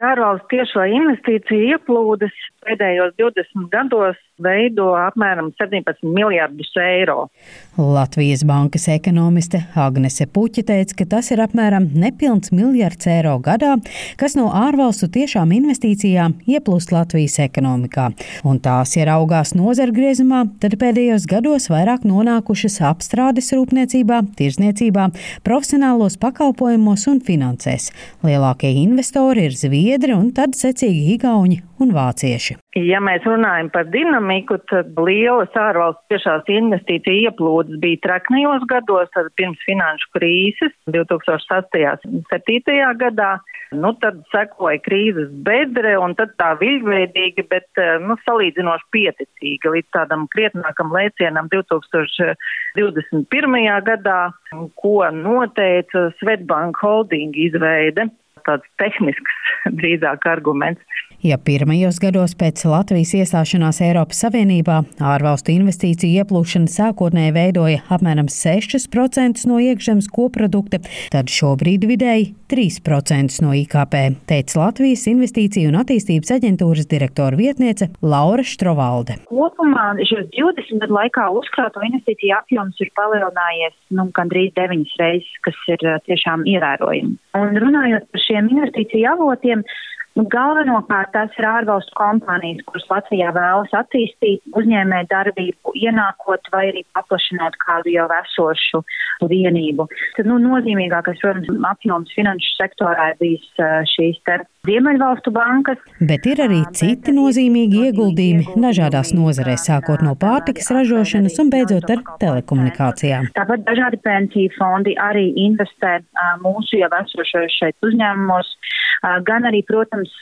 Ārvalstu tiešo investīciju ieplūdes pēdējos 20 gados veido apmēram 17 miljardus eiro. Latvijas bankas ekonomiste Agnese Puķa teica, ka tas ir apmēram nepilns miljards eiro gadā, kas no ārvalstu tiešām investīcijām ieplūst Latvijas ekonomikā. Un tās, ja raugās nozara griezumā, tad pēdējos gados vairāk nonākušas apstrādes rūpniecībā, tirzniecībā, profesionālos pakalpojumos un finansēs. Lielākie investori ir Zviedri un tad secīgi Igauni un Vācieši. Ja mēs runājam par dinamiku, tad lielas ārvalstu tiešās investīcija ieplūdes bija traknajos gados, tad pirms finanšu krīzes 2008. un 2007. gadā. Nu, tad sekoja krīzes bedre un tad tā viļveidīgi, bet nu, salīdzinoši pieticīga līdz tādam krietnākam lēcienam 2021. gadā, ko noteica Svetbank holding izveide tāds tehnisks drīzāk arguments. Ja pirmajos gados pēc Latvijas iestāšanās Eiropas Savienībā ārvalstu investīciju ieplūšana sākotnēji veidoja apmēram 6% no iekšzemes koprodukta, tad šobrīd vidēji 3% no IKP, teica Latvijas Investīciju un attīstības aģentūras direktora vietniece Laura Štrovalde. Kopumā šos 20 gadu laikā uzkrāto investīciju apjoms ir palielinājies nu, gandrīz 9 reizes, kas ir tiešām ievērojami. Un runājot par šiem investīciju avotiem, Nu, galvenokārt tas ir ārvalstu kompānijas, kuras Latvijā vēlas attīstīt uzņēmē darbību, ienākot vai arī paplašinot kādu jau esošu vienību. Tad, nu, nozīmīgākais, protams, apjoms finanšu sektorā ir bijis šīs te Ziemeļvalstu bankas. Bet ir arī citi nozīmīgi ieguldījumi dažādās nozarēs, sākot no pārtikas ražošanas un beidzot ar telekomunikācijām. Tāpat dažādi pensiju fondi arī investē mūsu jau esošajos šeit uzņēmumos, gan arī, protams,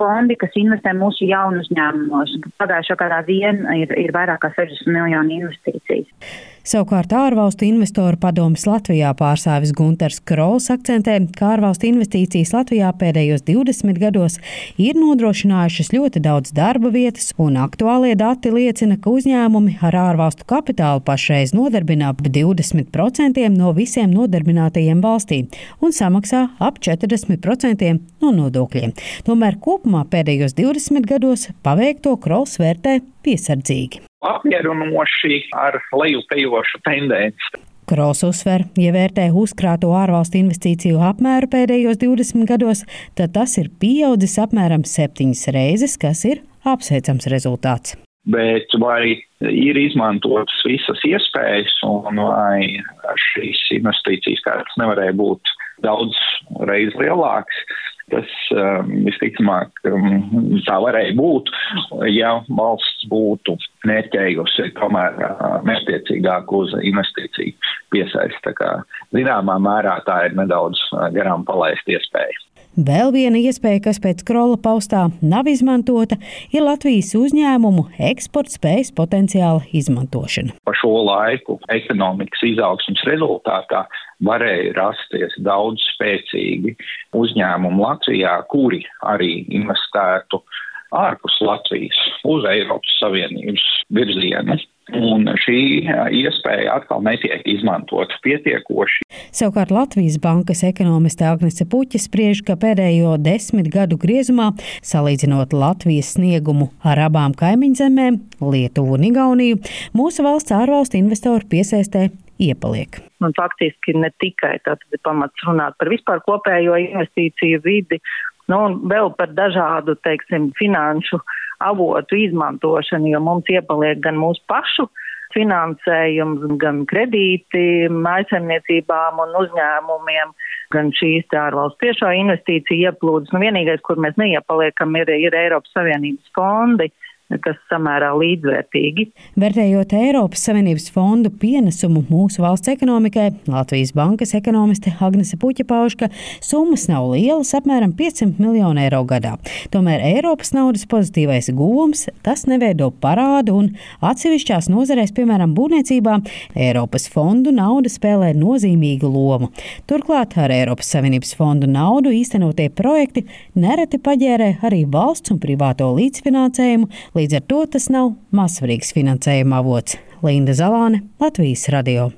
fondi, kas investē mūsu jaunu uzņēmumos. Pagājušā gadā vien ir, ir vairāk kā 60 miljonu investīcijas. Savukārt ārvalstu investoru padomas Latvijā pārstāvis Gunters Krols akcentē, ka ārvalstu investīcijas Latvijā pēdējos 20 gados ir nodrošinājušas ļoti daudz darba vietas, un aktuālie dati liecina, ka uzņēmumi ar ārvalstu kapitālu pašreiz nodarbina ap 20% no visiem nodarbinātajiem valstī un samaksā ap 40% no nodokļiem. Tomēr kopumā pēdējos 20 gados paveikto Krols vērtē piesardzīgi apmierinoši ar lejupējošu tendenci. Krols uzsver, ja vērtē uzkrāto ārvalstu investīciju apmēru pēdējos 20 gados, tad tas ir pieaudzis apmēram septiņas reizes, kas ir apsveicams rezultāts. Bet vai ir izmantotas visas iespējas, un vai šīs investīcijas skaits nevarēja būt daudz reizes lielāks? Tas um, visticamāk um, tā varēja būt, ja valsts būtu mērķējusi tomēr uh, mērķiecīgāk uz investīciju kā zināmā mērā tā ir nedaudz garām palaist iespēja. Vēl viena iespēja, kas pēc Krola paustā nav izmantota, ir Latvijas uzņēmumu eksporta spējas potenciāla izmantošana. Pa šo laiku ekonomikas izaugsmas rezultātā varēja rasties daudz spēcīgi uzņēmumi Latvijā, kuri arī investētu ārpus Latvijas uz Eiropas Savienības virzienu. Un šī iespēja atkal netiek izmantota pietiekoši. Savukārt Latvijas bankas ekonomiste Agnese Puķa spriež, ka pēdējo desmit gadu griezumā, salīdzinot Latvijas sniegumu ar abām kaimiņzemēm, Lietuvu un Igauniju, mūsu valsts ārvalstu investoru piesaistē iepaliek. Un faktiski ne tikai tāds ir pamats runāt par vispār kopējo investīciju vidi, nu, un vēl par dažādu, teiksim, finanšu avotu izmantošanu, jo mums iepaliek gan mūsu pašu finansējums, gan kredīti mājasemniecībām un uzņēmumiem, gan šīs ārvalstu tiešo investīciju ieplūdes. Nu, vienīgais, kur mēs neiepaliekam, ir, ir Eiropas Savienības fondi kas samērā līdzvērtīgi. Vērtējot Eiropas Savienības fondu pienesumu mūsu valsts ekonomikai, Latvijas bankas ekonomiste Agnese Puķa pauž, ka summas nav lielas, apmēram 500 miljonu eiro gadā. Tomēr Eiropas naudas pozitīvais gūms tas neveido parādu un atsevišķās nozarēs, piemēram, būvniecībā, Eiropas fondu nauda spēlē nozīmīgu lomu. Turklāt ar Eiropas Savienības fondu naudu īstenotie projekti nereti paģērē arī valsts un privāto līdzfinansējumu, Līdz ar to tas nav mazsvarīgs finansējuma avots. Linda Zalāne, Latvijas radio.